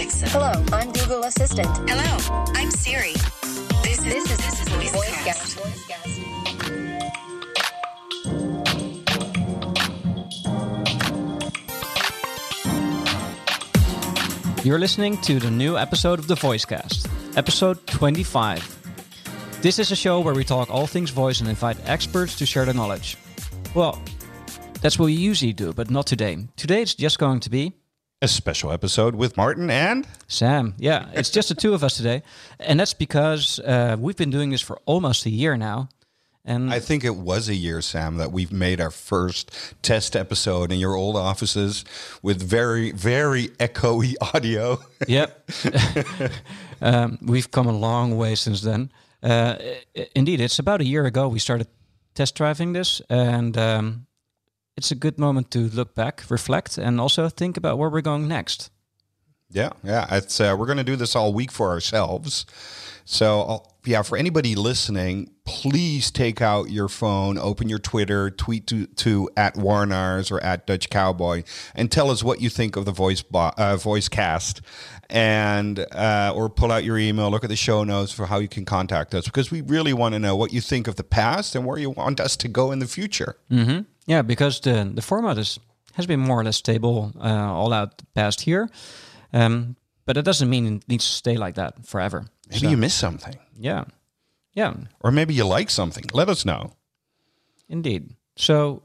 Alexa. Hello, I'm Google Assistant. Hello, I'm Siri. This is This is this is VoiceCast. VoiceCast. You're listening to the new episode of the Voicecast, episode 25. This is a show where we talk all things voice and invite experts to share their knowledge. Well, that's what we usually do, but not today. Today it's just going to be a special episode with Maarten and Sam. Yeah, it's just the two of us today. And that's because uh, we've been doing this for almost a year now. And I think it was a year, Sam, that we've made our first test episode in your old offices with very, very echoey audio. Yep. um, we've come a long way since then. Uh, indeed, it's about a year ago we started test driving this, and um, it's a good moment to look back, reflect, and also think about where we're going next. Yeah, yeah. It's uh, we're going to do this all week for ourselves. So I'll, yeah, for anybody listening, please take out your phone, open your Twitter, tweet to, to at Warnaars or at Dutch Cowboy, and tell us what you think of the voice bo- uh, voice cast, and uh, or pull out your email, look at the show notes for how you can contact us because we really want to know what you think of the past and where you want us to go in the future. hmm Yeah, because the the format is has been more or less stable uh, all out the past year, um, but that doesn't mean it needs to stay like that forever. Maybe you miss something, Yeah, yeah. or maybe you like something. Let us know. Indeed. So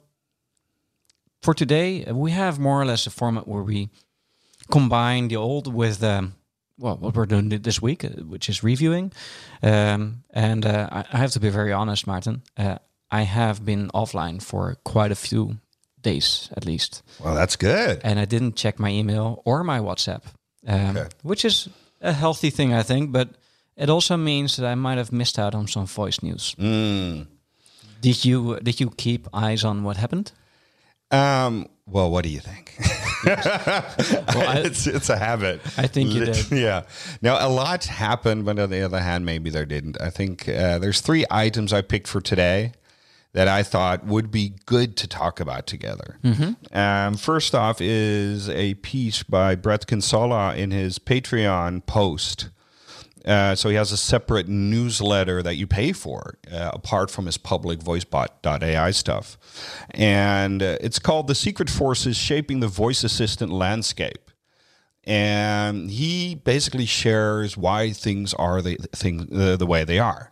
for today, we have more or less a format where we combine the old with um, well what we're doing this week, uh, which is reviewing. Um, and uh, I, I have to be very honest, Maarten. Uh, I have been offline for quite a few days at least, Well, that's good. and I didn't check my email or my WhatsApp, um, Okay. which is a healthy thing, I think. But it also means that I might have missed out on some voice news. Mm. Did you did you keep eyes on what happened? Um, well, what do you think? I- it's it's a habit. I think you did. Yeah. Now a lot happened, but on the other hand, maybe there didn't. I think uh, there's three items I picked for today that I thought would be good to talk about together. Mm-hmm. Um, first off is a piece by Bret Kinsella in his Patreon post. Uh, so he has a separate newsletter that you pay for, uh, apart from his public voicebot.ai stuff. And uh, it's called The Secret Forces Shaping the Voice Assistant Landscape. And he basically shares why things are the, thing, the, the way they are.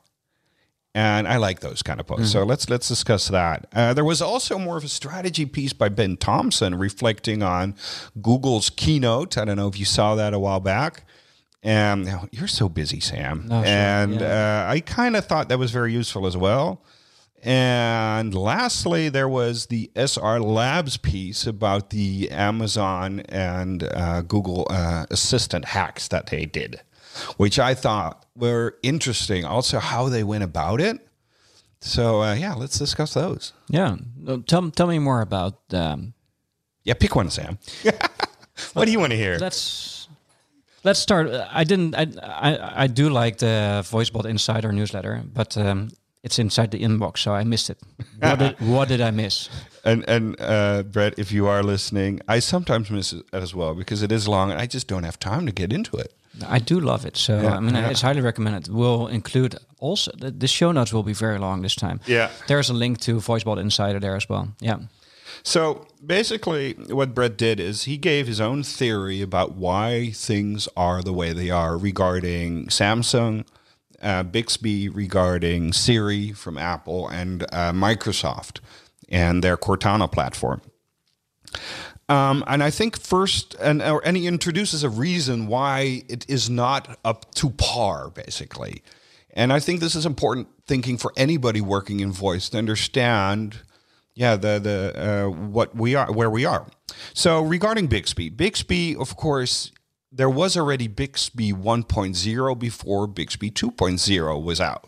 And I like those kind of posts. So let's let's discuss that. Uh, there was also more of a strategy piece by Ben Thompson reflecting on Google's keynote. I don't know if you saw that a while back. And now, you're so busy, Sam. Oh, sure, and uh, I kind of thought that was very useful as well. And lastly, there was the SR Labs piece about the Amazon and uh, Google uh, Assistant hacks that they did, which I thought were interesting. Also, how they went about it. So, uh, yeah, let's discuss those. Yeah, tell tell me more about. Um, Yeah, pick one, Sam. what do you want to hear? let's let's start. Uh, I didn't. I, I I do like the VoiceBot Insider newsletter, but um, it's inside the inbox, so I missed it. What did What did I miss? And and uh, Bret, if you are listening, I sometimes miss it as well because it is long, and I just don't have time to get into it. I do love it, so Yeah, I mean, yeah. it's highly recommended. We'll include also the, the show notes will be very long this time. Yeah. there's a link to VoiceBot Insider there as well. Yeah. So basically, what Bret did is he gave his own theory about why things are the way they are regarding Samsung, uh, Bixby, regarding Siri from Apple, and uh, Microsoft and their Cortana platform. Um, and I think first, and, or, and he introduces a reason why it is not up to par, basically. And I think this is important thinking for anybody working in voice to understand, yeah, the the uh, what we are, where we are. So regarding Bixby, Bixby, of course, there was already Bixby 1.0 before Bixby 2.0 was out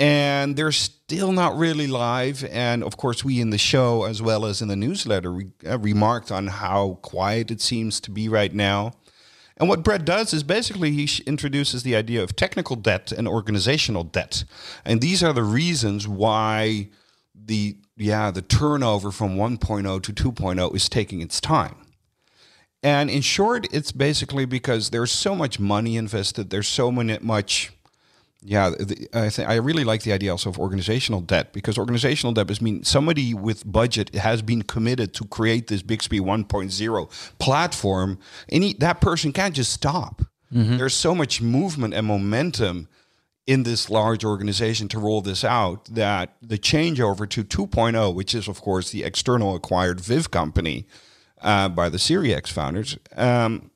and they're still not really live. And of course, we in the show, as well as in the newsletter, re- uh, remarked on how quiet it seems to be right now. And what Brett does is basically he introduces the idea of technical debt and organizational debt, and these are the reasons why the yeah the turnover from 1.0 to 2.0 is taking its time. And in short, it's basically because there's so much money invested. There's so many, much. Yeah, the, I think I really like the idea also of organizational debt because organizational debt is mean somebody with budget has been committed to create this Bixby 1.0 platform. Any that person can't just stop. There's so much movement and momentum in this large organization to roll this out that the changeover to 2.0, which is of course the external acquired Viv company uh, by the SiriX founders um,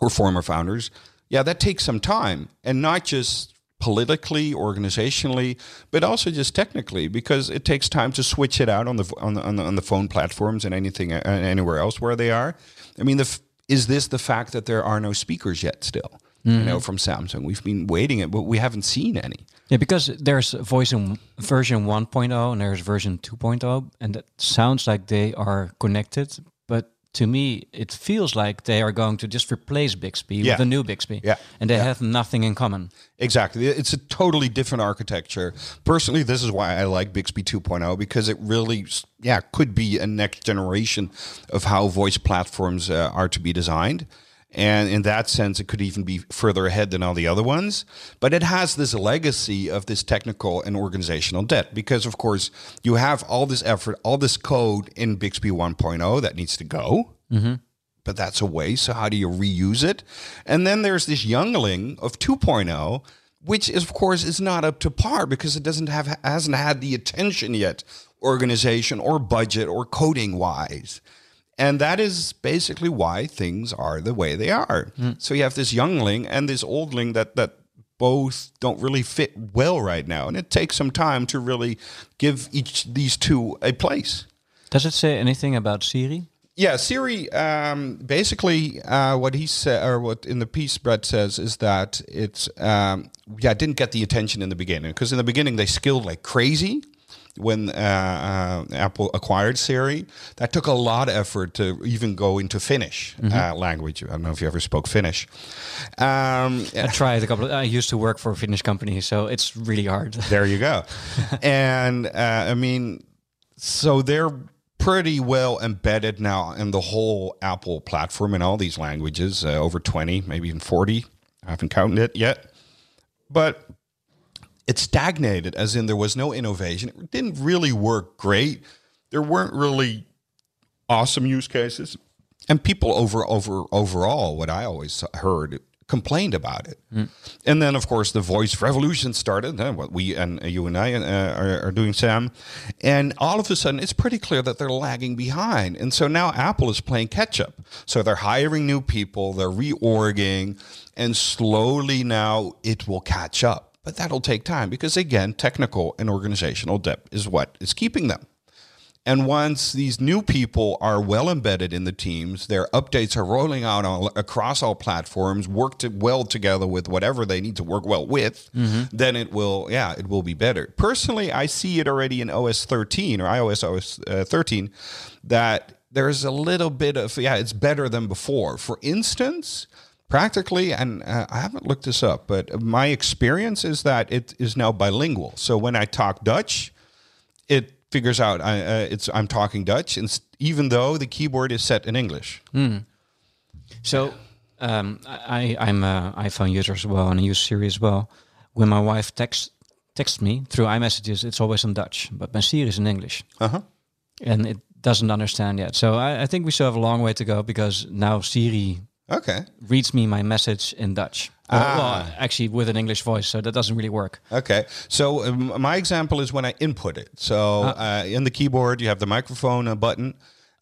or former founders, yeah, that takes some time, and not just politically, organizationally, but also just technically, because it takes time to switch it out on the on the on the, on the phone platforms and anything uh, anywhere else where they are. I mean, the is this the fact that there are no speakers yet still? You know, from Samsung, we've been waiting it, but we haven't seen any. Yeah, because there's voice in version 1.0 and there's version 2.0, and it sounds like they are connected. To me, it feels like they are going to just replace Bixby Yeah. with a new Bixby, Yeah. and they Yeah. have nothing in common. Exactly. It's a totally different architecture. Personally, this is why I like Bixby 2.0 because it really, yeah, could be a next generation of how voice platforms uh, are to be designed. And in that sense, it could even be further ahead than all the other ones. But it has this legacy of this technical and organizational debt because, of course, you have all this effort, all this code in Bixby 1.0 that needs to go mm-hmm. but that's a waste. So how do you reuse it? And then there's this youngling of 2.0, which is, of course is not up to par because it doesn't have hasn't had the attention yet, organization or budget or coding wise. And that is basically why things are the way they are. So you have this youngling and this oldling that that both don't really fit well right now, and it takes some time to really give each these two a place. Does it say anything about Siri? Yeah, Siri. Um, basically, uh, what he said, or what in the piece Bret says, is that it's um, yeah, it didn't get the attention in the beginning because in the beginning they skilled like crazy when uh, uh, Apple acquired Siri. That took a lot of effort to even go into Finnish uh, language. I don't know if you ever spoke Finnish. Um, I tried a couple. Of, I used to work for a Finnish company, so it's really hard. there you go. and uh, I mean, so they're pretty well embedded now in the whole Apple platform in all these languages, uh, over 20, maybe even 40. I haven't counted it yet. But it stagnated, as in there was no innovation. It didn't really work great. There weren't really awesome use cases. And people over over overall, what I always heard complained about it. And then, of course, the voice revolution started. Uh, what we and uh, you and I uh, are, are doing, Sam. And all of a sudden, it's pretty clear that they're lagging behind. And so now Apple is playing catch up. So they're hiring new people, they're reorging, and slowly now it will catch up. But that'll take time because, again, technical and organizational depth is what is keeping them. And once these new people are well embedded in the teams, their updates are rolling out all, across all platforms, work to, well together with whatever they need to work well with, then it will, yeah, it will be better. Personally, I see it already in OS 13 or iOS OS uh, 13 that there's a little bit of, yeah, it's better than before. For instance, practically, and uh, I haven't looked this up, but my experience is that it is now bilingual. So when I talk Dutch, it figures out I, uh, it's I'm talking Dutch, and even though the keyboard is set in English. So um, I, I'm an iPhone user as well, and I use Siri as well. When my wife texts texts me through iMessages, it's always in Dutch, but my Siri is in English, Uh huh. and it doesn't understand yet. So I, I think we still have a long way to go because now Siri Okay. reads me my message in Dutch. Uh, well, actually, with an English voice, so that doesn't really work. Okay. So um, my example is when I input it. So uh, in the keyboard, you have the microphone uh, button,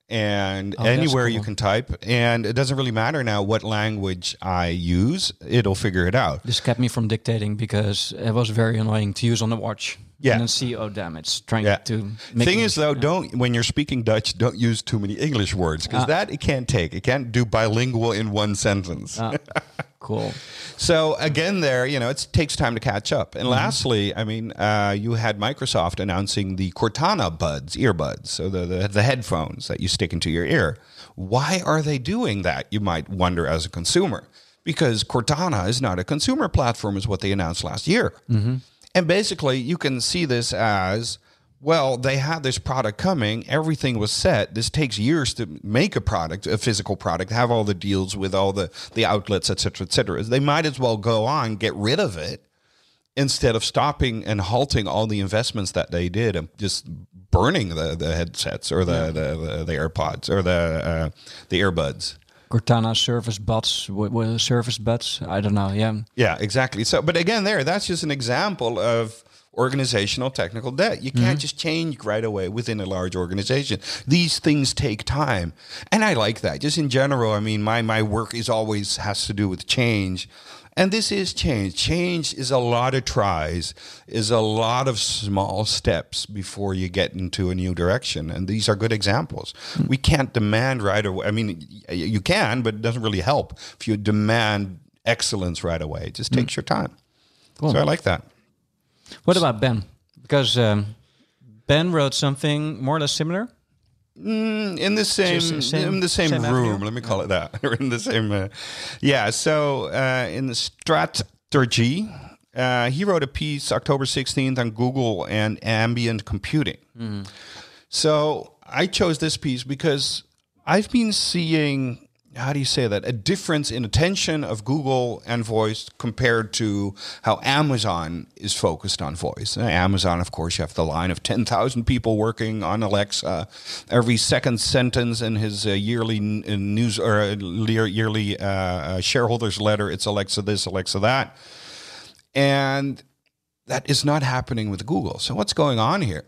and Oh, anywhere you can type, and it doesn't really matter now what language I use; it'll figure it out. This kept me from dictating because it was very annoying to use on the watch. Yeah. And then oh damn, it's trying Yeah. to make Thing is, though, don't when you're speaking Dutch, don't use too many English words because that it can't take. It can't do bilingual in one sentence. Ah, cool. So again, there, you know, it takes time to catch up. And lastly, I mean, uh, you had Microsoft announcing the Cortana buds, earbuds, so the, the the headphones that you stick into your ear. Why are they doing that? You might wonder as a consumer, because Cortana is not a consumer platform, is what they announced last year. Mm-hmm. And basically, you can see this as well, they had this product coming. Everything was set. This takes years to make a product, a physical product, have all the deals with all the, the outlets, et cetera, et cetera. They might as well go on, get rid of it instead of stopping and halting all the investments that they did and just burning the, the headsets or the, the, the, the AirPods or the, uh, the earbuds. Cortana Surface bots, w- Surface Buds. I don't know. Yeah, Yeah, exactly. So, but again, there, that's just an example of organizational technical debt. You can't mm-hmm. just change right away within a large organization. These things take time, and I like that. Just in general, I mean, my my work is always has to do with change. And this is change. Change is a lot of tries, is a lot of small steps before you get into a new direction. And these are good examples. We can't demand right away. I mean, you can, but it doesn't really help if you demand excellence right away. It just takes your time. So I like that. What about Ben? Because um, Ben wrote something more or less similar. In the same, same- in the same, same room. avenue? Let me call it that. or in the same, uh, yeah. So uh, in the strategy, uh, he wrote a piece October sixteenth on Google and ambient computing. So I chose this piece because I've been seeing how do you say that a difference in attention of Google and voice compared to how Amazon is focused on voice. Uh, Amazon, of course, you have the line of ten thousand people working on Alexa. Every second sentence in his uh, yearly uh, news or uh, yearly uh, shareholders letter, it's Alexa this, Alexa that, and that is not happening with Google. So what's going on here?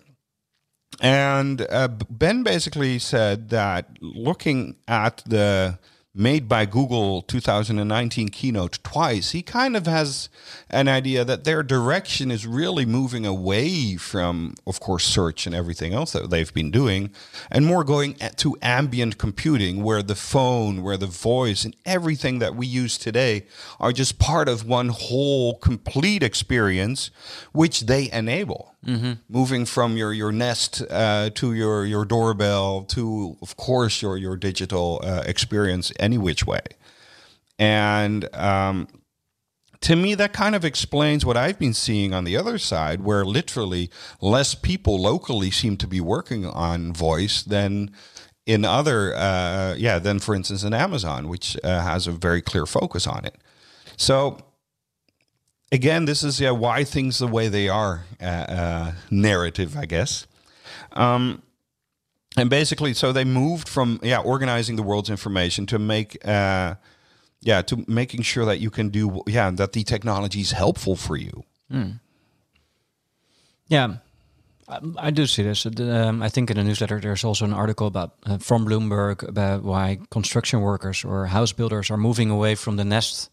And uh, Ben basically said that looking at the made by Google 2019 keynote twice, he kind of has an idea that their direction is really moving away from, of course, search and everything else that they've been doing, and more going to ambient computing, where the phone, where the voice, and everything that we use today are just part of one whole complete experience, which they enable. Moving from your your Nest uh, to your your doorbell to, of course, your your digital uh, experience any which way. And um, to me, that kind of explains what I've been seeing on the other side, where literally less people locally seem to be working on voice than in other, uh, yeah, than for instance in Amazon, which uh, has a very clear focus on it. So again, this is yeah, why things the way they are uh, uh, narrative, I guess. Um, and basically, so they moved from yeah organizing the world's information to make uh, yeah to making sure that you can do yeah that the technology is helpful for you. Yeah, I, I do see this. Um, I think in the newsletter there's also an article about uh, from Bloomberg about why construction workers or house builders are moving away from the Nest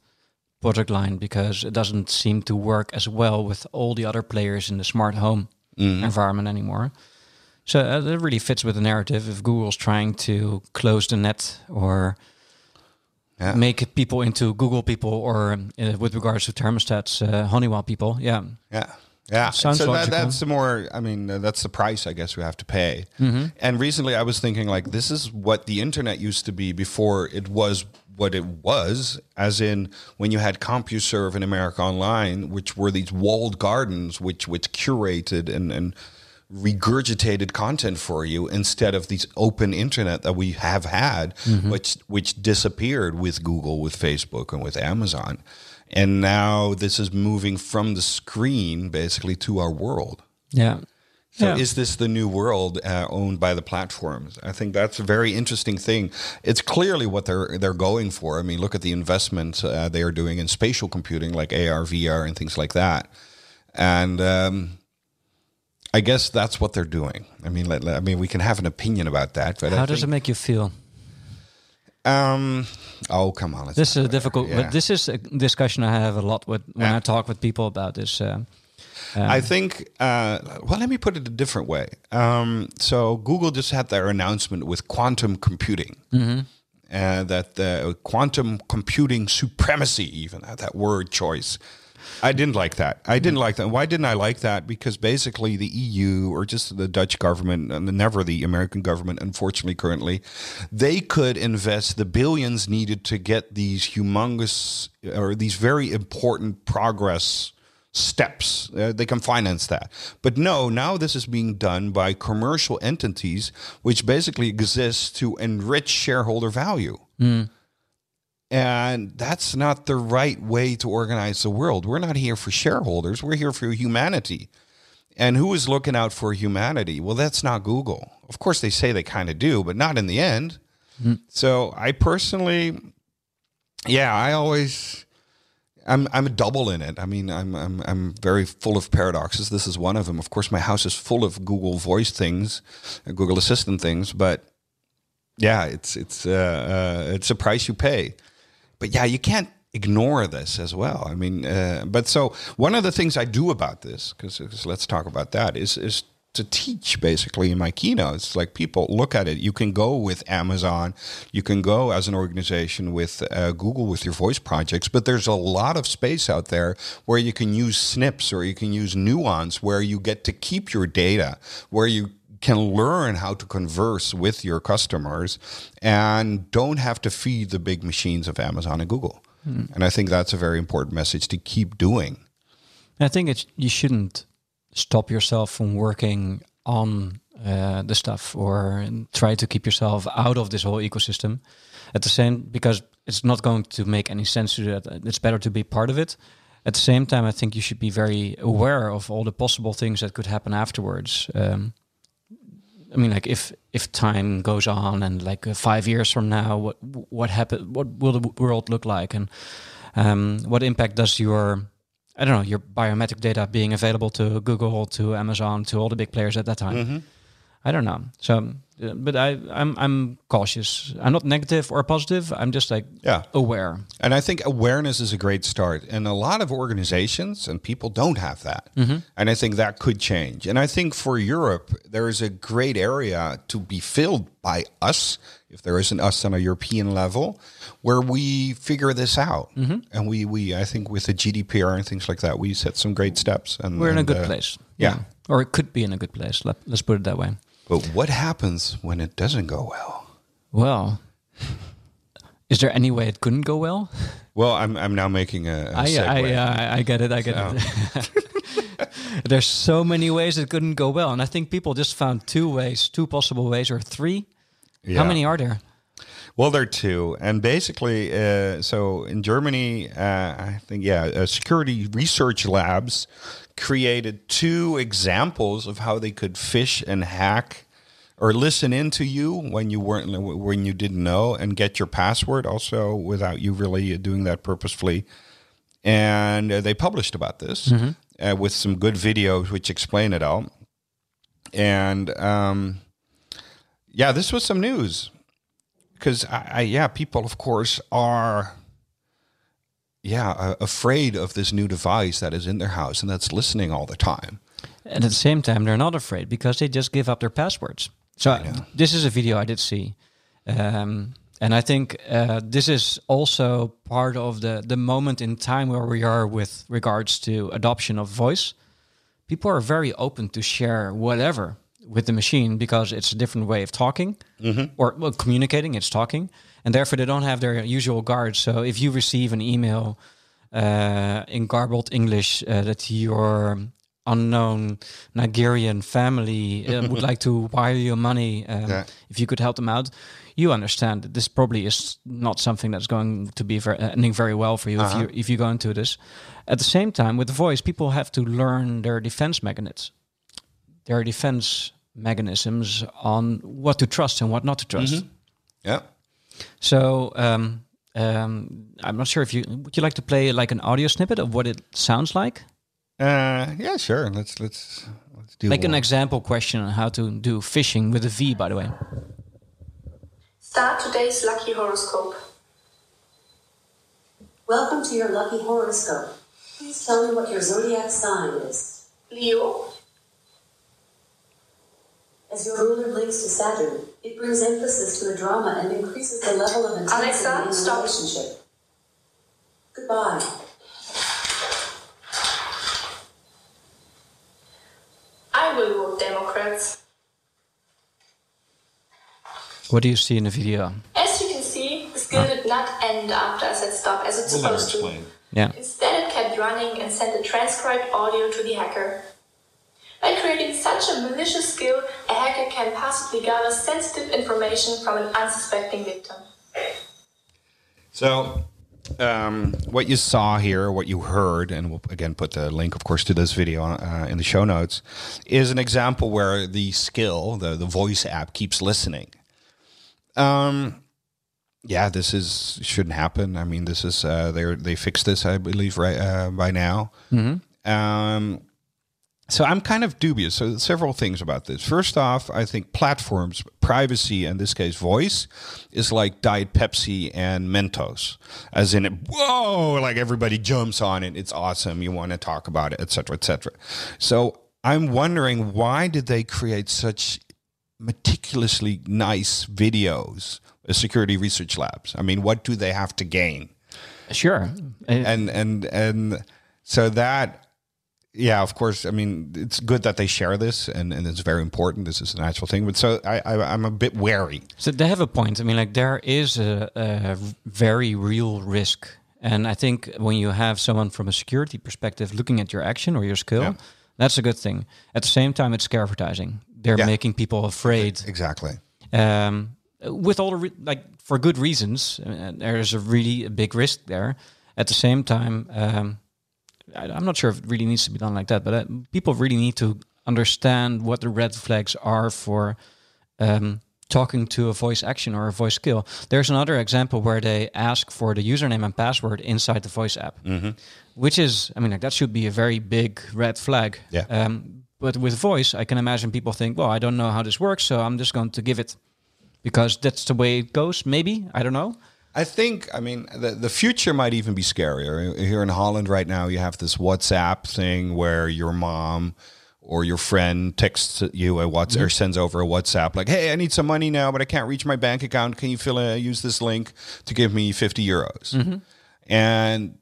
product line because it doesn't seem to work as well with all the other players in the smart home environment anymore. So uh, that really fits with the narrative. If Google's trying to close the net or Yeah. make people into Google people, or uh, with regards to thermostats, uh, Honeywell people, yeah, Yeah. Yeah. Sounds so that, that's the more, I mean, uh, that's the price I guess we have to pay. And recently I was thinking, like, this is what the internet used to be before it was what it was, as in when you had CompuServe in America Online, which were these walled gardens which, which curated and, and regurgitated content for you instead of these open internet that we have had, which which disappeared with Google, with Facebook, and with Amazon. And now this is moving from the screen basically to our world. yeah. So yeah. is this the new world uh, owned by the platforms? I think that's a very interesting thing. It's clearly what they're they're going for. I mean, look at the investment uh, they are doing in spatial computing, like AR, VR, and things like that. And um, I guess that's what they're doing. I mean, let, let- I mean, we can have an opinion about that, but I How does it make you feel? Um, oh, come on. This is go difficult. Yeah. but this is a discussion I have a lot with when Yeah. I talk with people about this. Uh, I think, uh, well, let me put it a different way. Um, so, Google just had their announcement with quantum computing. Uh, that the quantum computing supremacy, even uh, that word choice. I didn't like that. I didn't like that. Why didn't I like that? Because basically, the EU or just the Dutch government, and never the American government, unfortunately, currently, they could invest the billions needed to get these humongous or these very important progress steps. Uh, they can finance that. But no, now this is being done by commercial entities, which basically exist to enrich shareholder value. And that's not the right way to organize the world. We're not here for shareholders, we're here for humanity. And who is looking out for humanity? Well, that's not Google. Of course, they say they kind of do, but not in the end. So I personally, yeah, I always, I'm I'm a double in it. I mean, I'm I'm I'm very full of paradoxes. This is one of them. Of course, my house is full of Google Voice things, uh, Google Assistant things, but yeah, it's it's uh, uh, it's a price you pay. But yeah, you can't ignore this as well. I mean, uh, but so one of the things I do about this, because let's talk about that, is is to teach basically in my keynotes. Like people look at it. You can go with Amazon, you can go as an organization with uh, Google with your voice projects, but there's a lot of space out there where you can use snips or you can use nuance, where you get to keep your data, where you can learn how to converse with your customers and don't have to feed the big machines of Amazon and Google. And I think that's a very important message to keep doing. I think it's you shouldn't stop yourself from working on uh, the stuff or try to keep yourself out of this whole ecosystem. At the same, because it's not going to make any sense to do that. It's better to be part of it. At the same time, I think you should be very aware of all the possible things that could happen afterwards. Um, I mean, like if if time goes on and like uh, five years from now, what what happen? What will the world look like, and um, what impact does your I don't know your biometric data being available to Google, to Amazon, to all the big players at that time? I don't know. So, uh, but I I'm I'm cautious. I'm not negative or positive. I'm just like Yeah. aware. And I think awareness is a great start. And a lot of organizations and people don't have that. And I think that could change. And I think for Europe, there is a great area to be filled by us, if there isn't us on a European level, where we figure this out. And we, we, I think with the GDPR and things like that, we set some great steps. And We're in a good uh, place. yeah. or it could be in a good place. Let, let's put it that way. But what happens when it doesn't go well? Well, is there any way it couldn't go well? Well, I'm, I'm now making a, a I, segue. I, uh, I get it. I get it. There's so many ways it couldn't go well, and I think people just found two ways, two possible ways, or three. Yeah. How many are there? Well, there are two, and basically, uh, so in Germany, uh, I think yeah, uh, security research labs created two examples of how they could phish and hack or listen into you when you weren't when you didn't know and get your password also without you really doing that purposefully. And uh, they published about this uh, with some good videos which explain it all. And um, yeah, this was some news because I, I, yeah, people of course are yeah uh, afraid of this new device that is in their house and that's listening all the time. And at the same time, they're not afraid because they just give up their passwords. So this is a video I did see, um, and I think uh, this is also part of the the moment in time where we are with regards to adoption of voice. People are very open to share whatever with the machine because it's a different way of talking or well, communicating. It's talking, and therefore they don't have their usual guards. So if you receive an email uh, in garbled English uh, that your unknown Nigerian family uh, would like to wire you money, um, Yeah. if you could help them out, you understand that this probably is not something that's going to be very, ending very well for you if you if you go into this. At the same time, with the voice, people have to learn their defense mechanisms, their defense mechanisms on what to trust and what not to trust. Yeah. So um, um, I'm not sure if you would you like to play like an audio snippet of what it sounds like, Uh, yeah, sure. Let's let's let's do like an example question on how to do phishing with a V, by the way. Start today's lucky horoscope. Welcome to your lucky horoscope. Please tell me what your zodiac sign is. Leo, As your ruler links to Saturn, it brings emphasis to the drama and increases the level of intensity Alexa, in the stop. relationship. Goodbye. I will vote Democrats. What do you see in the video? As you can see, the skill did not end after I said stop as it's We'll let supposed to. explain. Yeah. Instead, it kept running and sent the transcribed audio to the hacker. By creating such a malicious skill, a hacker can possibly gather sensitive information from an unsuspecting victim. So, um, what you saw here, what you heard, and we'll again put the link, of course, to this video uh, in the show notes, is an example where the skill, the the voice app, keeps listening. Um, yeah, this is shouldn't happen. I mean, this is uh, they they fixed this, I believe, right uh, by now. Um, so I'm kind of dubious. So several things about this. First off, I think platforms, privacy, in this case, voice, is like Diet Pepsi and Mentos, as in it. Whoa! Like everybody jumps on it. It's awesome. You want to talk about it, etc., etc. So I'm wondering why did they create such meticulously nice videos? as Security research labs. I mean, what do they have to gain? Sure. Uh, and and and so that yeah of course i mean it's good that they share this and, and it's very important this is a natural thing but so I, I i'm a bit wary So they have a point. I mean, like there is a, a very real risk, and I think when you have someone from a security perspective looking at your action or your skill, Yeah. that's a good thing. At the same time, it's scare advertising. They're Yeah. making people afraid, exactly um, with all the re- like for good reasons. Uh, there's a really a big risk there. At the same time, um, I, I'm not sure if it really needs to be done like that, but uh, people really need to understand what the red flags are for um, talking to a voice action or a voice skill. There's another example where they ask for the username and password inside the voice app, which is, I mean, like that should be a very big red flag. Yeah. Um, but with voice, I can imagine people think, well, I don't know how this works, so I'm just going to give it because that's the way it goes. Maybe I don't know. I think, I mean, the, the future might even be scarier. Here in Holland right now, you have this WhatsApp thing where your mom or your friend texts you a WhatsApp or sends over a WhatsApp like, "Hey, I need some money now, but I can't reach my bank account. Can you fill a, use this link to give me fifty euros?" And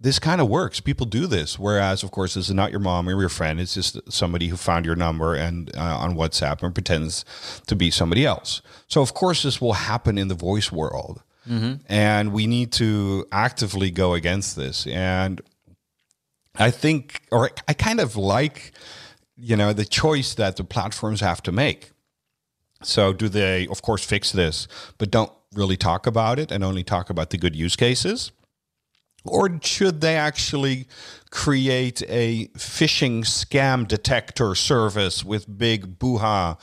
this kind of works. People do this. Whereas, of course, this is not your mom or your friend. It's just somebody who found your number and uh, on WhatsApp and pretends to be somebody else. So, of course, this will happen in the voice world, Mm-hmm. and we need to actively go against this. And I think, or I kind of like, you know, the choice that the platforms have to make. So, do they, of course, fix this, but don't really talk about it and only talk about the good use cases? Or should they actually create a phishing scam detector service with big boo-ha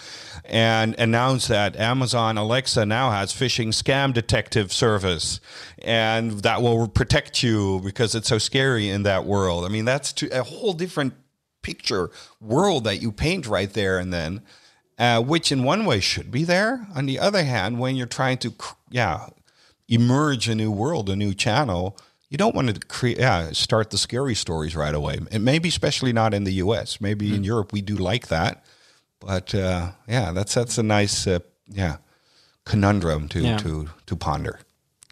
and announce that Amazon Alexa now has phishing scam detective service and that will protect you because it's so scary in that world? I mean, that's to, a whole different picture world that you paint right there and then, uh, which in one way should be there. On the other hand, when you're trying to, yeah, emerge a new world, a new channel, you don't want to create, yeah, start the scary stories right away. And maybe especially not in the U.S. Maybe in Europe we do like that, but uh, yeah, that's that's a nice, uh, yeah, conundrum to Yeah. to to ponder.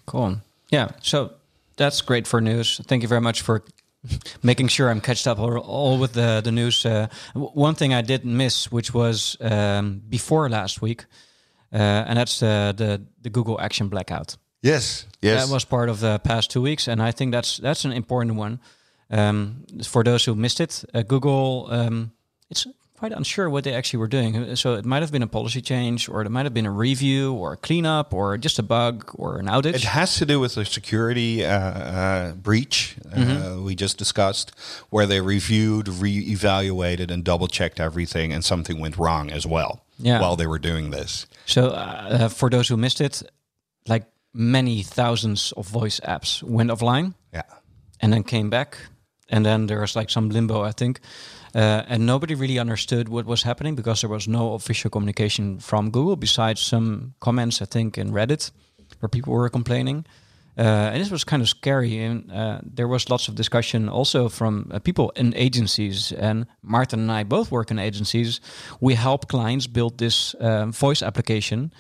Cool. Yeah. So that's great for news. Thank you very much for making sure I'm catched up all, all with the the news. Uh, one thing I did miss, which was um, before last week, uh, and that's uh, the the Google Action blackout. Yes, yes, That was part of the past two weeks, and I think that's that's an important one. Um, for those who missed it, uh, Google um, it's quite unsure what they actually were doing. So it might have been a policy change, or it might have been a review, or a cleanup, or just a bug, or an outage. It has to do with the security uh, uh, breach uh, we just discussed, where they reviewed, re-evaluated, and double-checked everything, and something went wrong as well Yeah. while they were doing this. So, uh, for those who missed it, like many thousands of voice apps went offline Yeah, and then came back, and then there was like some limbo, I think, uh, and nobody really understood what was happening because there was no official communication from Google besides some comments, I think, in Reddit where people were complaining. Uh, and this was kind of scary, and uh, there was lots of discussion also from uh, people in agencies. And Maarten and I both work in agencies. We help clients build this um, voice application.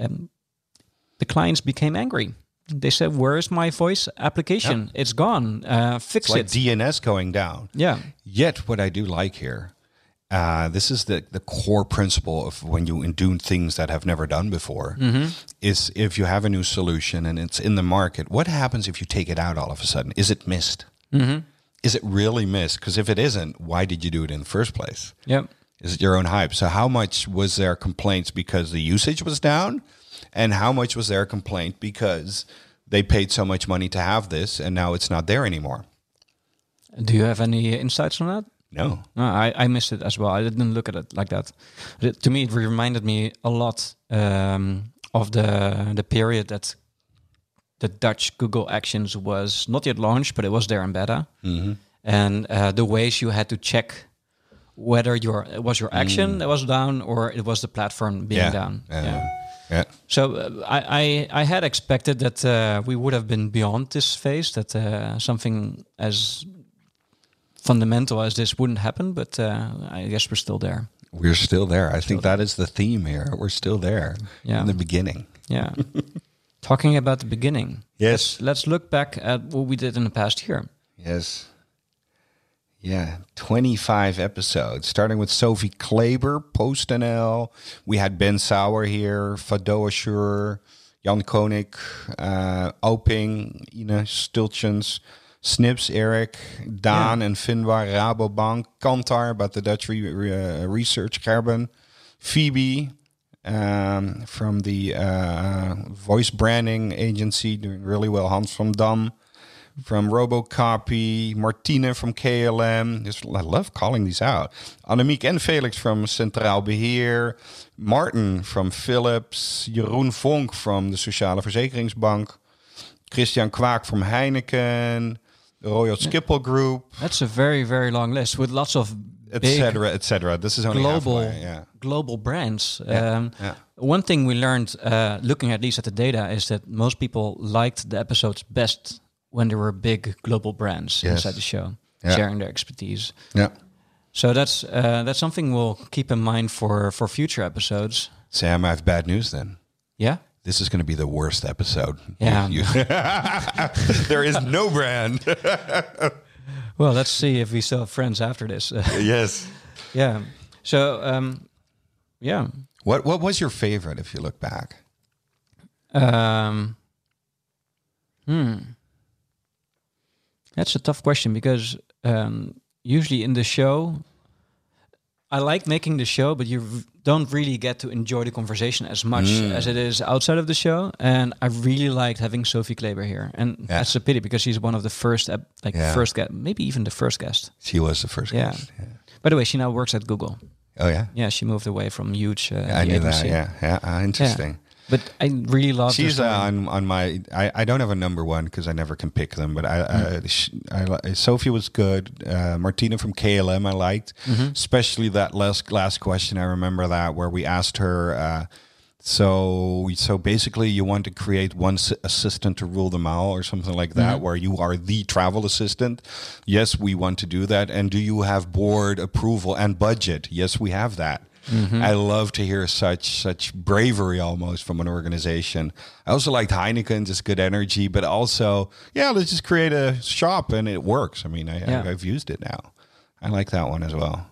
Um, the clients became angry. They said, "Where's my voice application? It's gone. Uh, fix it's like it." DNS going down. yeah, Yet, what I do like here, uh, this is the, the core principle of when you do things that have never done before, is if you have a new solution and it's in the market, what happens if you take it out all of a sudden? Is it missed? Is it really missed? Because if it isn't, why did you do it in the first place? Yeah. Is it your own hype? So how much was there complaints because the usage was down, and how much was their complaint because they paid so much money to have this and now it's not there anymore? Do you have any insights on that? No. No, I, I missed it as well. I didn't look at it like that. It- to me, it reminded me a lot um, of the the period that the Dutch Google Actions was not yet launched, but it was there in beta, and uh, the ways you had to check whether your it was your action that was down or it was the platform being Yeah. down. Yeah. Yeah. So uh, I, I I had expected that uh, we would have been beyond this phase, that uh, something as fundamental as this wouldn't happen, but uh, I guess we're still there. We're still there. I think that is the theme here. We're still there Yeah. in the beginning. Yeah. Talking about the beginning. Yes. Let's, let's look back at what we did in the past year. Yes. Yeah, 25 episodes, starting with Sophie Kleber, PostNL. We had Ben Sauer here, Fado Assure, Jan Konig, uh, Oping, Ina Stultjens, Snips, Eric, Daan and Finbar, Rabobank, Kantar about the Dutch re- re- uh, research, Gerben, Phoebe um, from the uh, voice branding agency, doing really well, Hans van Dam from Robocopy, Martine from KLM. Just, I love calling these out. Annemiek and Felix from Centraal Beheer. Martin from Philips. Jeroen Vonk from de Sociale Verzekeringsbank. Christian Kwaak from Heineken. The Royal Schiphol Group, That's a very, very long list with lots of etc., etc. This is only global halfway, Yeah. global brands. Um, yeah. One thing we learned uh, looking at least at the data is that most people liked the episodes best when there were big global brands Yes. inside the show, Yeah. sharing their expertise. Yeah. So that's uh, that's something we'll keep in mind for for future episodes. Sam, I have bad news then. Yeah. This is going to be the worst episode. Yeah. You- there is no brand. Well, let's see if we still have friends after this. yes. yeah. So um, yeah. What What was your favorite if you look back? Um, hmm. That's a tough question because um, usually in the show, I like making the show, but you don't really get to enjoy the conversation as much as it is outside of the show. And I really liked having Sophie Kleber here, and Yeah. that's a pity because she's one of the first, like Yeah. first guest, maybe even the first guest. She was the first Yeah. guest. Yeah. By the way, she now works at Google. Oh yeah. Yeah, she moved away from huge. Uh, I the knew that. Yeah. Yeah. Uh, interesting. But I really love. She's uh, on on my. I, I don't have a number one because I never can pick them. But I, I, sh I Sophie was good. Uh, Martina from KLM I liked, especially that last last question. I remember that where we asked her. Uh, so so basically, you want to create one s- assistant to rule them all, or something like that, where you are the travel assistant. Yes, we want to do that. And do you have board approval and budget? Yes, we have that. I love to hear such such bravery almost from an organization. I also liked Heineken, just good energy, but also yeah, let's just create a shop and it works. I mean, I, Yeah. I, I've used it now. I like that one as well.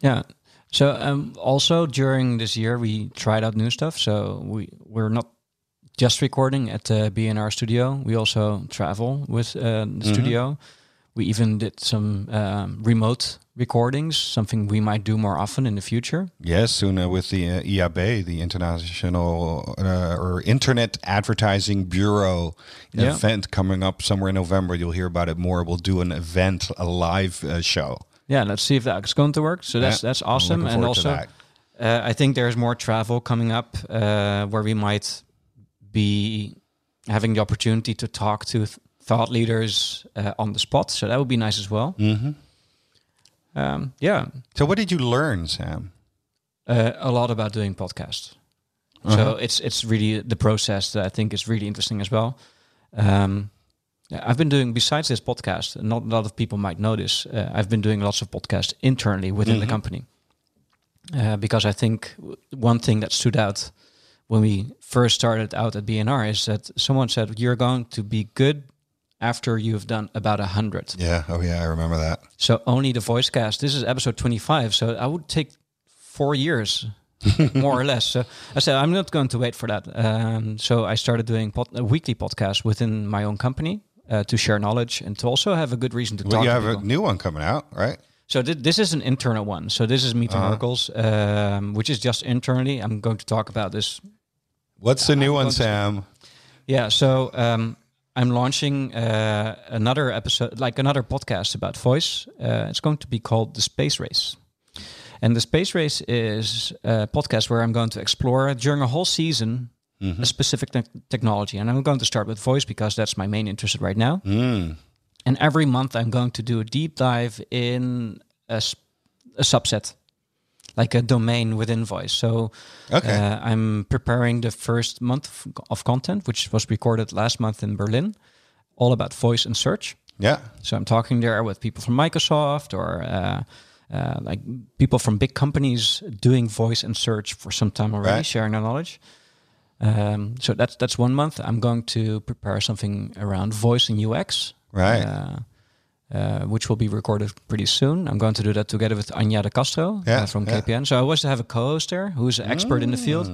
Yeah. So um, also during this year we tried out new stuff. So we we're not just recording at the BNR studio. We also travel with uh, the studio. We even did some um, remote recordings, something we might do more often in the future. Yes, soon uh, with the uh, IAB, the International uh, or Internet Advertising Bureau Yeah. event coming up somewhere in November. You'll hear about it more. We'll do an event, a live uh, show. Yeah, let's see if that's going to work. So that's Yeah, that's awesome. And also, uh, I think there's more travel coming up uh, where we might be having the opportunity to talk to th- thought leaders uh, on the spot. So that would be nice as well. Mm-hmm. Um, yeah, So, what did you learn, Sam? uh, a lot about doing podcasts. So it's it's really the process that I think is really interesting as well. Um, I've been doing besides this podcast. Not a lot of people might know this. Uh, I've been doing lots of podcasts internally within the company uh, because I think one thing that stood out when we first started out at BNR is that someone said you're going to be good after you've done about a hundred. Yeah. Oh, yeah. I remember that. So only the voice cast. This is episode 25. So I would take four years, more or less. So I said, I'm not going to wait for that. Um, so I started doing pod- a weekly podcast within my own company uh, to share knowledge and to also have a good reason to Well, talk you have a new one coming out, right? So thi- this is an internal one. So this is Meet Uh-huh. Merkles, um, which is just internally. I'm going to talk about this. What's the new one, going to- Sam? Yeah. So um, I'm launching uh, another episode, like another podcast about voice. Uh, it's going to be called the Space Race. And the Space Race is a podcast where I'm going to explore during a whole season a specific te- technology. And I'm going to start with voice because that's my main interest right now. Mm. And every month I'm going to do a deep dive in a subset, like a domain within voice. So Okay. uh, I'm preparing the first month of, content, which was recorded last month in Berlin, all about voice and search. Yeah. So I'm talking there with people from Microsoft or uh, uh, like people from big companies doing voice and search for some time already, Right. sharing their knowledge. Um, so that's that's one month. I'm going to prepare something around voice and UX, Right. Uh, uh, which will be recorded pretty soon. I'm going to do that together with Anya de Castro Yeah, uh, from yeah. KPN. So I was to have a co-host there who's an expert in the field.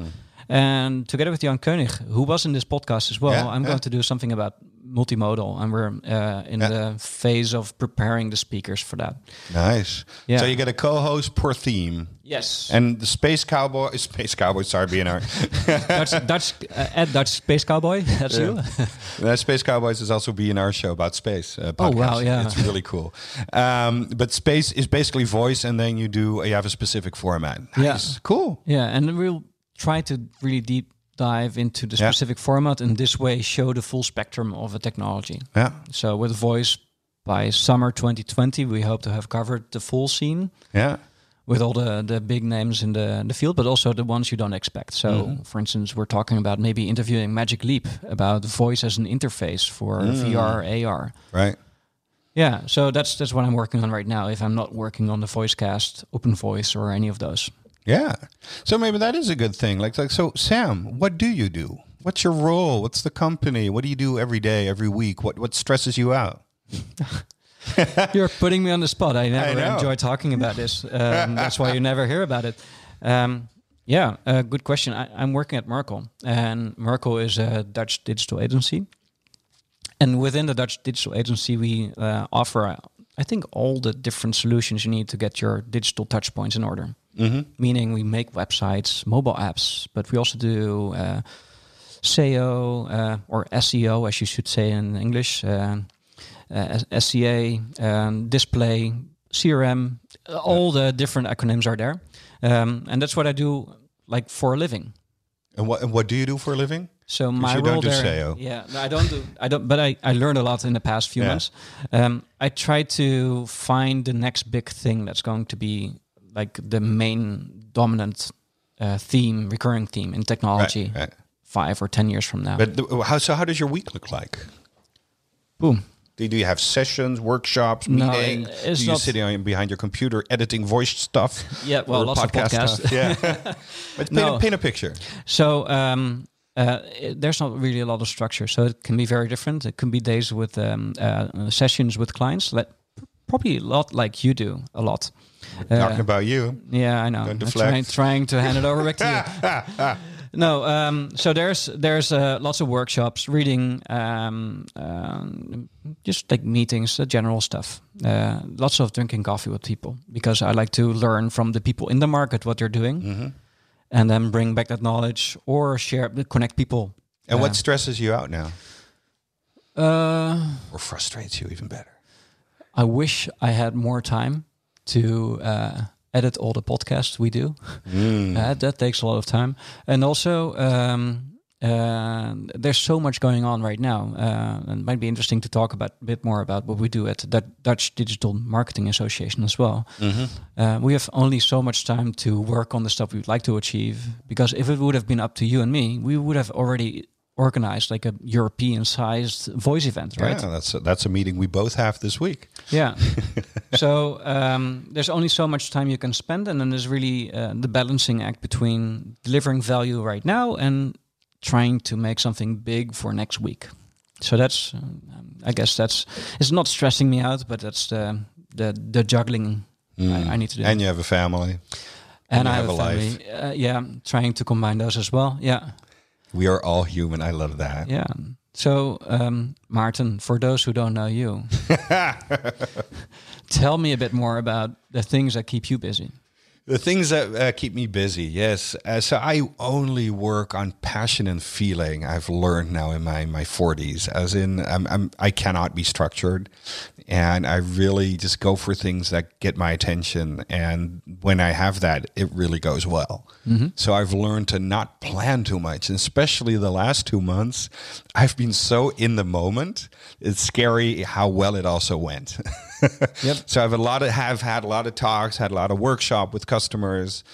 And together with Jan Koenig, who was in this podcast as well, Yeah, I'm going to do something about multimodal. And we're uh, in Yeah. the phase of preparing the speakers for that. Nice. Yeah. So you get a co-host per theme. Yes. And the Space Cowboy, Space Cowboy, sorry, BNR. Dutch, Dutch, uh, at Dutch Space Cowboy, that's you. Uh, Space Cowboys is also BNR show about space. Uh, Oh, wow, yeah. It's really cool. Um, but space is basically voice, and then you do you have a specific format. Yeah. Cool. Yeah, and we'll try to really deep dive into the Yeah. specific format and this way show the full spectrum of a technology. Yeah. So with voice by summer 2020, we hope to have covered the full scene Yeah. with all the, the big names in the, the field, but also the ones you don't expect. So, Mm-hmm. for instance, we're talking about maybe interviewing Magic Leap about voice as an interface for Mm. VR, AR. Right. Yeah, so that's that's what I'm working on right now. If I'm not working on the VoiceCast, Open Voice, or any of those. Yeah. So maybe that is a good thing. Like, like so, Sam, what do you do? What's your role? What's the company? What do you do every day, every week? What what stresses you out? You're putting me on the spot. I never know. enjoy talking about this. Um, that's why you never hear about it. Um, yeah, uh, good question. I, I'm working at Merkle, and Merkle is a Dutch digital agency. And within the Dutch digital agency, we uh, offer, I think, all the different solutions you need to get your digital touch points in order. Meaning, we make websites, mobile apps, but we also do uh, SEO uh, or SEO, as you should say in English. Uh, uh, SEA, um, display, CRM, all the different acronyms are there, um, and that's what I do, like for a living. And what and what do you do for a living? So my you don't role do there, SEO. yeah, no, I don't do, I don't, but I, I learned a lot in the past few Yeah. months. Um, I try to find the next big thing that's going to be like the main dominant uh, theme, recurring theme in technology, Right, right. five or ten years from now. But the, how so? How does your week look like? Boom. Do do you have sessions, workshops, meetings? No, meetings? it's do you not- sitting on, behind your computer editing voice stuff? Yeah, well, Or lots of podcasts. stuff? Yeah, but paint, No. a, paint a picture. So um, uh, it, there's not really a lot of structure. So it can be very different. It can be days with um, uh, sessions with clients, that probably a lot like you do a lot. Uh, Talking about you. yeah, I know. Don't I'm deflect. trying, trying to hand it over back to you. No, um, so there's there's uh, lots of workshops, reading, um, um, just like meetings, uh, general stuff. Uh, lots of drinking coffee with people because I like to learn from the people in the market what they're doing, Mm-hmm. And then bring back that knowledge or share, connect people. And Uh, what stresses you out now, Uh, or frustrates you even better? I wish I had more time to uh, edit all the podcasts we do. Uh, that takes a lot of time, and also um, uh, there's so much going on right now. Uh, and it might be interesting to talk about a bit more about what we do at the Dutch Digital Marketing Association as well. Uh, we have only so much time to work on the stuff we'd like to achieve because if it would have been up to you and me, we would have already organized like a European-sized voice event, right? Yeah, that's a, that's a meeting we both have this week. Yeah. so um, there's only so much time you can spend, and then there's really uh, the balancing act between delivering value right now and trying to make something big for next week. So that's, um, I guess that's it's not stressing me out, but that's the the, the juggling I, I need to do. And you have a family. And you I have have a a life. Uh, yeah, trying to combine those as well. Yeah, We are all human. I love that. yeah. So, um, Maarten, for those who don't know you, tell me a bit more about the things that keep you busy. The things that uh, keep me busy, yes. Uh, so I only work on passion and feeling. I've learned now in my my forties, as in I'm, I'm I cannot be structured, and I really just go for things that get my attention. And when I have that, it really goes well. So I've learned to not plan too much, and especially the last two months, I've been so in the moment. It's scary how well it also went. Yep. So I've a lot of have had a lot of talks, had a lot of workshop with customers.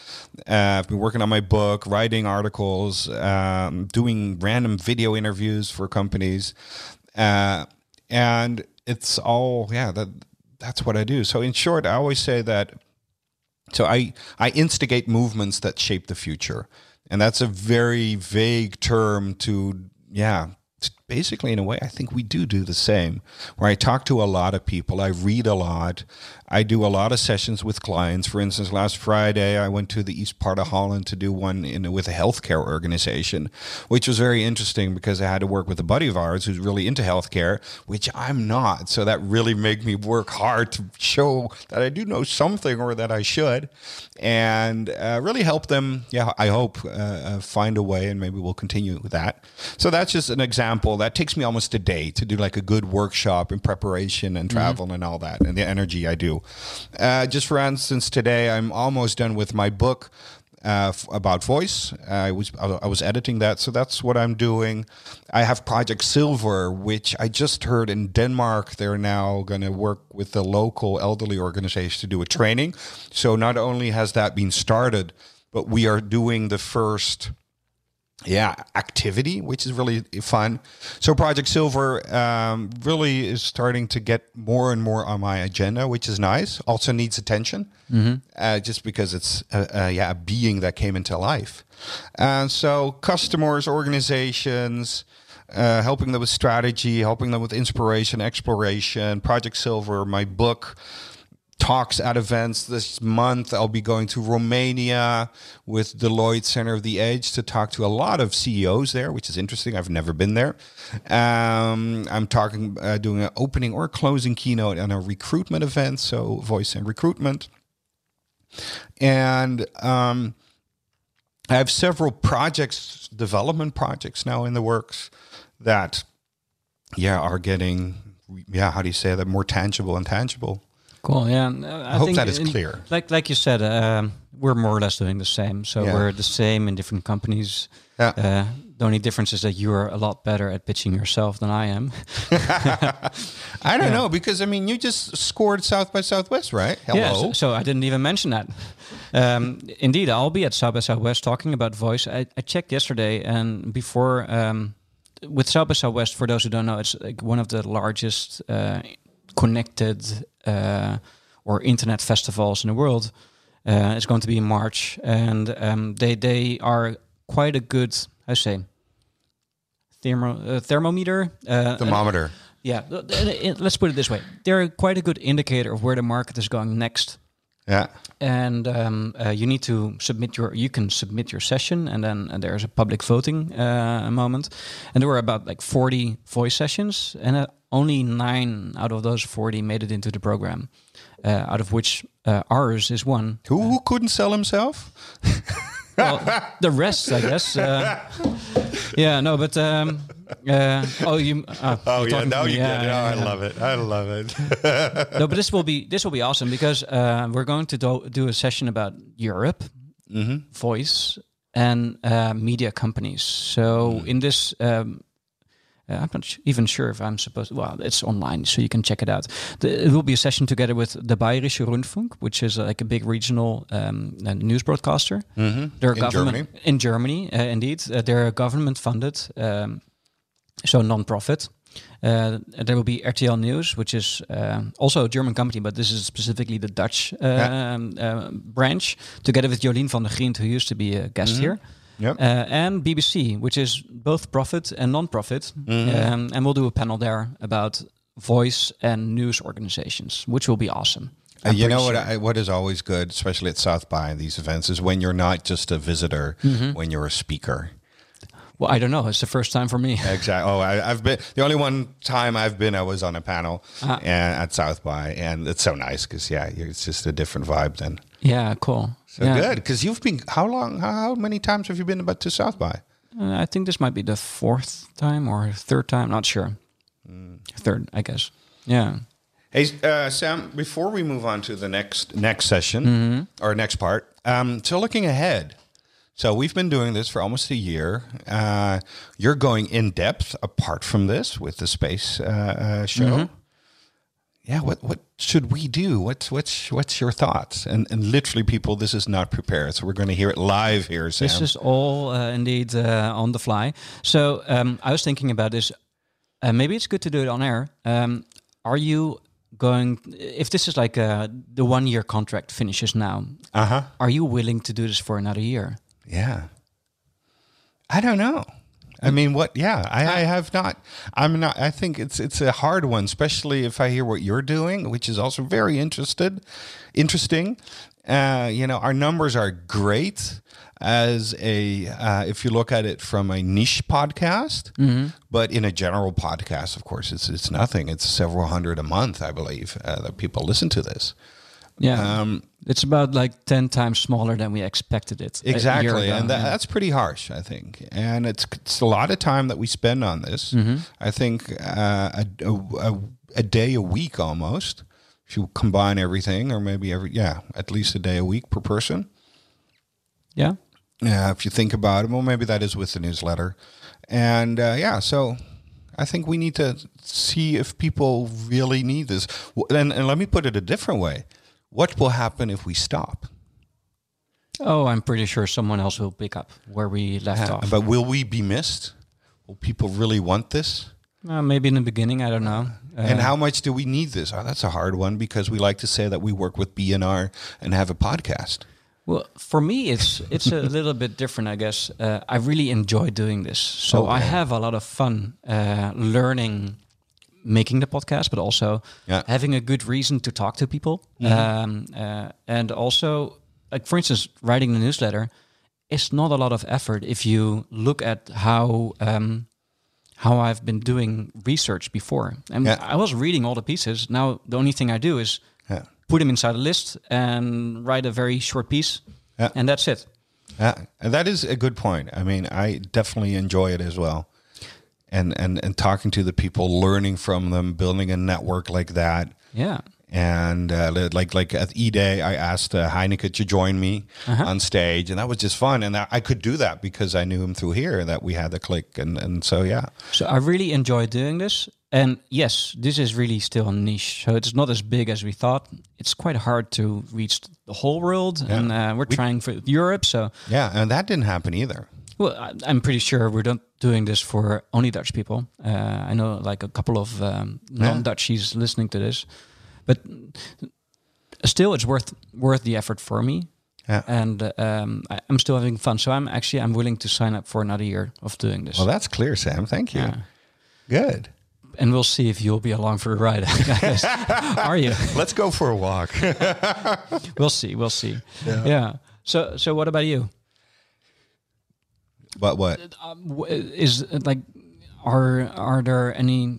Uh, I've been working on my book, writing articles, um, doing random video interviews for companies, uh, and it's all yeah. That that's what I do. So in short, I always say that. So I I instigate movements that shape the future, and that's a very vague term to yeah basically in a way i think we do do the same. Where i talk to a lot of people i read a lot i do a lot of sessions with clients. For instance last friday i went to the east part of holland to do one in with a healthcare organization which was very interesting because i had to work with a buddy of ours who's really into healthcare which i'm not. So that really made me work hard to show that i do know something or that i should and uh, really help them yeah i hope uh, uh, find a way and maybe we'll continue with that. So that's just an example. That takes me almost a day to do like a good workshop in preparation and travel and all that and the energy i do uh, just for instance today i'm almost done with my book uh, f- about voice. I was I was editing that, so that's what I'm doing. I have Project Silver, which I just heard in Denmark. They're now going to work with the local elderly organization to do a training. So not only has that been started, but we are doing the first yeah activity which is really fun. So project silver um, really is starting to get more and more on my agenda which is nice. Also needs attention uh, just because it's uh, uh, yeah a being that came into life. And so customers organizations uh, helping them with strategy helping them with inspiration exploration. Project silver my book talks at events this month. I'll be going to Romania with Deloitte Center of the Edge to talk to a lot of CEOs there, which is interesting. I've never been there. Um, I'm talking, uh, doing an opening or closing keynote on a recruitment event, so voice and recruitment. And um, I have several projects, development projects now in the works that, yeah, are getting, yeah, how do you say that, more tangible and tangible. Cool. Yeah. uh, I, hope that is in- clear. Like like you said, um, we're more or less doing the same. So Yeah. we're the same in different companies. Yeah. Uh, the only difference is that you are a lot better at pitching yourself than I am. I don't know because I mean you just scored South by Southwest, right? Hello. Yeah, so, so I didn't even mention that. Um, indeed, I'll be at South by Southwest talking about voice. I, I checked yesterday, and before um, with South by Southwest, for those who don't know, it's like one of the largest uh, connected uh, or internet festivals in the world. Uh, it's going to be in March, and um, they they are quite a good, I say, thermo, uh, thermometer. Uh, Thermometer. yeah, let's put it this way: they're quite a good indicator of where the market is going next. Yeah. And um, uh, you need to submit your. You can submit your session, and then uh, there's a public voting uh, moment. And there were about like 40 voice sessions, and uh, only nine out of those 40 made it into the program. Uh, out of which uh, ours is one. Who, who couldn't sell himself? Well, the rest, I guess. Uh, yeah, no, but um, uh, oh, you. Uh, you're talking to me. Yeah, yeah, yeah. it. I love it. no, but this will be this will be awesome because uh, we're going to do, do a session about Europe, voice, and uh, media companies. So in this. Um, uh, I'm not sh- even sure if I'm supposed. To, Well, it's online, so you can check it out. The, it will be a session together with the Bayerische Rundfunk, which is like a big regional um, uh, news broadcaster. Mm-hmm. They're In government in Germany, uh, indeed. Uh, they're government funded, um, so non-profit. Uh, there will be RTL News, which is uh, also a German company, but this is specifically the Dutch uh, Yeah. um, uh, branch, together with Jolien van der Grient, who used to be a guest here. Yep. Uh, and BBC, which is both profit and non-profit, Mm-hmm. um, and we'll do a panel there about voice and news organizations, which will be awesome. Uh, you know pretty what? I, what is always good, especially at South by these events, is when you're not just a visitor, Mm-hmm. when you're a speaker. Well, I don't know. It's the first time for me. Exactly. Oh, I, I've been the only one time I've been. I was on a panel Ah. and at South by, and it's so nice because yeah, it's just a different vibe then. yeah, cool. So yeah. good because you've been how long? How, how many times have you been about to South by? Uh, I think this might be the fourth time or third time. Not sure. Hmm. Third, I guess. Yeah. Hey uh, Sam, before we move on to the next next session Mm-hmm. or next part, um, so looking ahead. So we've been doing this for almost a year. Uh, you're going in depth apart from this with the space uh, uh, show. Mm-hmm. Yeah, what what should we do? What's what's what's your thoughts? And and literally, people, this is not prepared, so we're going to hear it live here, Sam. This is all uh, indeed uh, on the fly. So um, I was thinking about this. Uh, maybe it's good to do it on air. Um, are you going? If this is like uh, the one-year contract finishes now, uh huh. are you willing to do this for another year? Yeah. I don't know. I mean, what? Yeah, I, I have not. I'm not. I think it's it's a hard one, especially if I hear what you're doing, which is also very interested, interesting. Uh, you know, our numbers are great as a uh, if you look at it from a niche podcast, but in a general podcast, of course, it's it's nothing. It's several hundred a month, I believe, uh, that people listen to this. Yeah, Um, it's about like ten times smaller than we expected it. Exactly, ago, and that, yeah. that's pretty harsh, I think. And it's it's a lot of time that we spend on this. Mm-hmm. I think uh, a, a, a, a day a week almost. If you combine everything, or maybe every yeah, at least a day a week per person. yeah. Yeah, if you think about it, well, maybe that is with the newsletter, and uh, yeah, so I think we need to see if people really need this. And, and let me put it a different way: What will happen if we stop? Oh, I'm pretty sure someone else will pick up where we left off. But will we be missed? Will people really want this? Uh, maybe in the beginning, I don't know. Uh, and how much do we need this? Oh, that's a hard one because we like to say that we work with BNR and have a podcast. Well, for me, it's it's a little bit different, I guess. Uh, I really enjoy doing this, so I have a lot of fun uh, learning, making the podcast, but also Yeah. having a good reason to talk to people, um, uh, and also, like for instance, writing the newsletter is not a lot of effort if you look at how. Um, how I've been doing research before. And Yeah. I was reading all the pieces. Now the only thing I do is Yeah. put them inside a list and write a very short piece, Yeah. and that's it. Yeah, and that is a good point. I mean, I definitely enjoy it as well. And, and and talking to the people, learning from them, building a network like that. Yeah. And uh, like like at E Day, I asked uh, Heineke to join me on stage, and that was just fun. And I, I could do that because I knew him through here. That we had the click, and and so yeah, So I really enjoy doing this. And yes, this is really still a niche. So it's not as big as we thought. It's quite hard to reach the whole world. And uh, we're trying for Europe. So, yeah, and that didn't happen either. well, I- I'm pretty sure we're not doing this for only Dutch people. Uh, I know like a couple of um, non-Dutchies listening to this. But still, it's worth worth the effort for me. Yeah. And uh, um, I, I'm still having fun. So I'm actually I'm willing to sign up for another year of doing this. Well, that's clear, Sam. Thank you. Yeah. Good. and we'll see if you'll be along for the ride. Are you? Let's go for a walk. We'll see. We'll see. Yeah. So, so what about you? But what? Um, w- Is like, are are there any?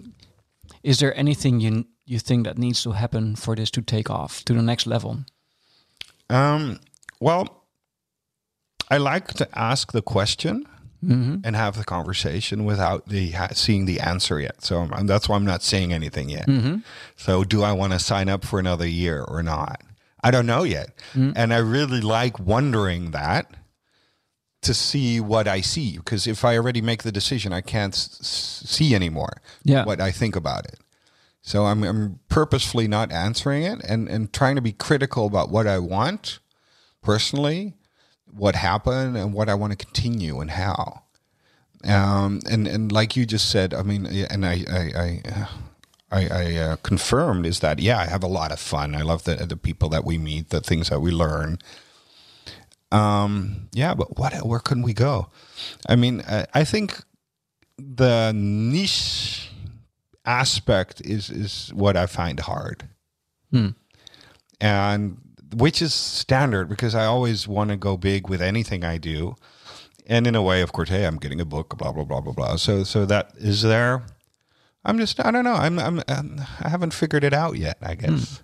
Is there anything you you think that needs to happen for this to take off to the next level? Um, well, I like to ask the question mm-hmm. and have the conversation without the ha- seeing the answer yet. So I'm, that's why I'm not saying anything yet. Mm-hmm. So do I want to sign up for another year or not? I don't know yet, mm-hmm. and I really like wondering that to see what I see because if I already make the decision, I can't s- see anymore Yeah. what I think about it. So I'm, I'm purposefully not answering it and, and trying to be critical about what I want personally, what happened, and what I want to continue and how. Um, and and like you just said, I mean, and I I I, I, I uh, confirmed is that yeah, I have a lot of fun. I love the the people that we meet, the things that we learn. Um, yeah, but what where can we go? I mean, I, I think the niche aspect is is what I find hard, and which is standard because I always want to go big with anything I do, and in a way, of course, hey, I'm getting a book, blah blah blah blah blah. So so that is there. I'm just I don't know. I'm I'm, um, I haven't figured it out yet. I guess.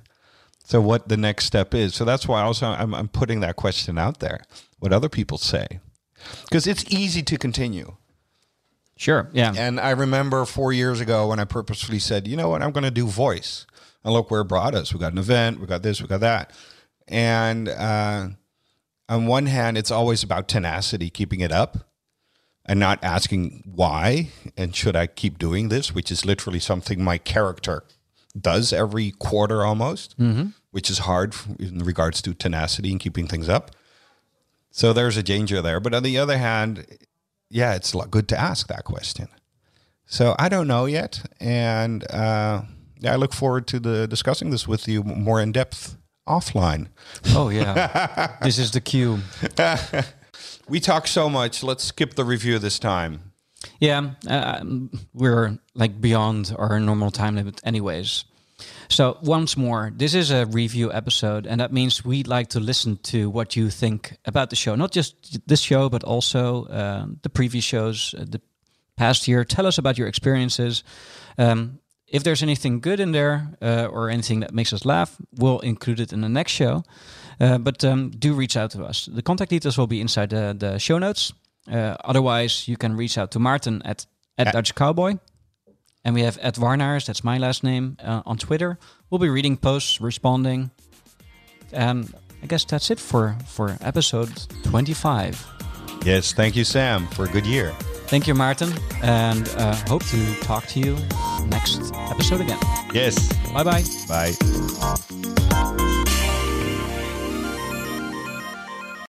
So what the next step is. So that's why also I'm I'm putting that question out there. What other people say, because it's easy to continue. Sure. Yeah. And I remember four years ago when I purposefully said, you know what, I'm going to do voice. And look where it brought us. We got an event, we got this, we got that. And uh, on one hand, it's always about tenacity, keeping it up and not asking why and should I keep doing this, which is literally something my character does every quarter almost, which is hard in regards to tenacity and keeping things up. So there's a danger there. But on the other hand, yeah, it's good to ask that question. So I don't know yet, and uh, I look forward to the discussing this with you more in depth offline. oh yeah. this is the cue. We talk so much. Let's skip the review this time. Yeah, um, we're like beyond our normal time limit, anyways. So once more, this is a review episode, and that means we'd like to listen to what you think about the show. Not just this show, but also um, the previous shows, uh, the past year. Tell us about your experiences. Um, if there's anything good in there uh, or anything that makes us laugh, we'll include it in the next show. Uh, but um, do reach out to us. The contact details will be inside the, the show notes. Uh, otherwise, you can reach out to Maarten at, at Dutch Cowboy. And we have at Warnaars, that's my last name, uh, on Twitter. We'll be reading posts, responding. And I guess that's it for, for episode 25. Yes, thank you, Sam, for a good year. Thank you, Maarten. And uh, hope to talk to you next episode again. Yes, Bye bye. bye.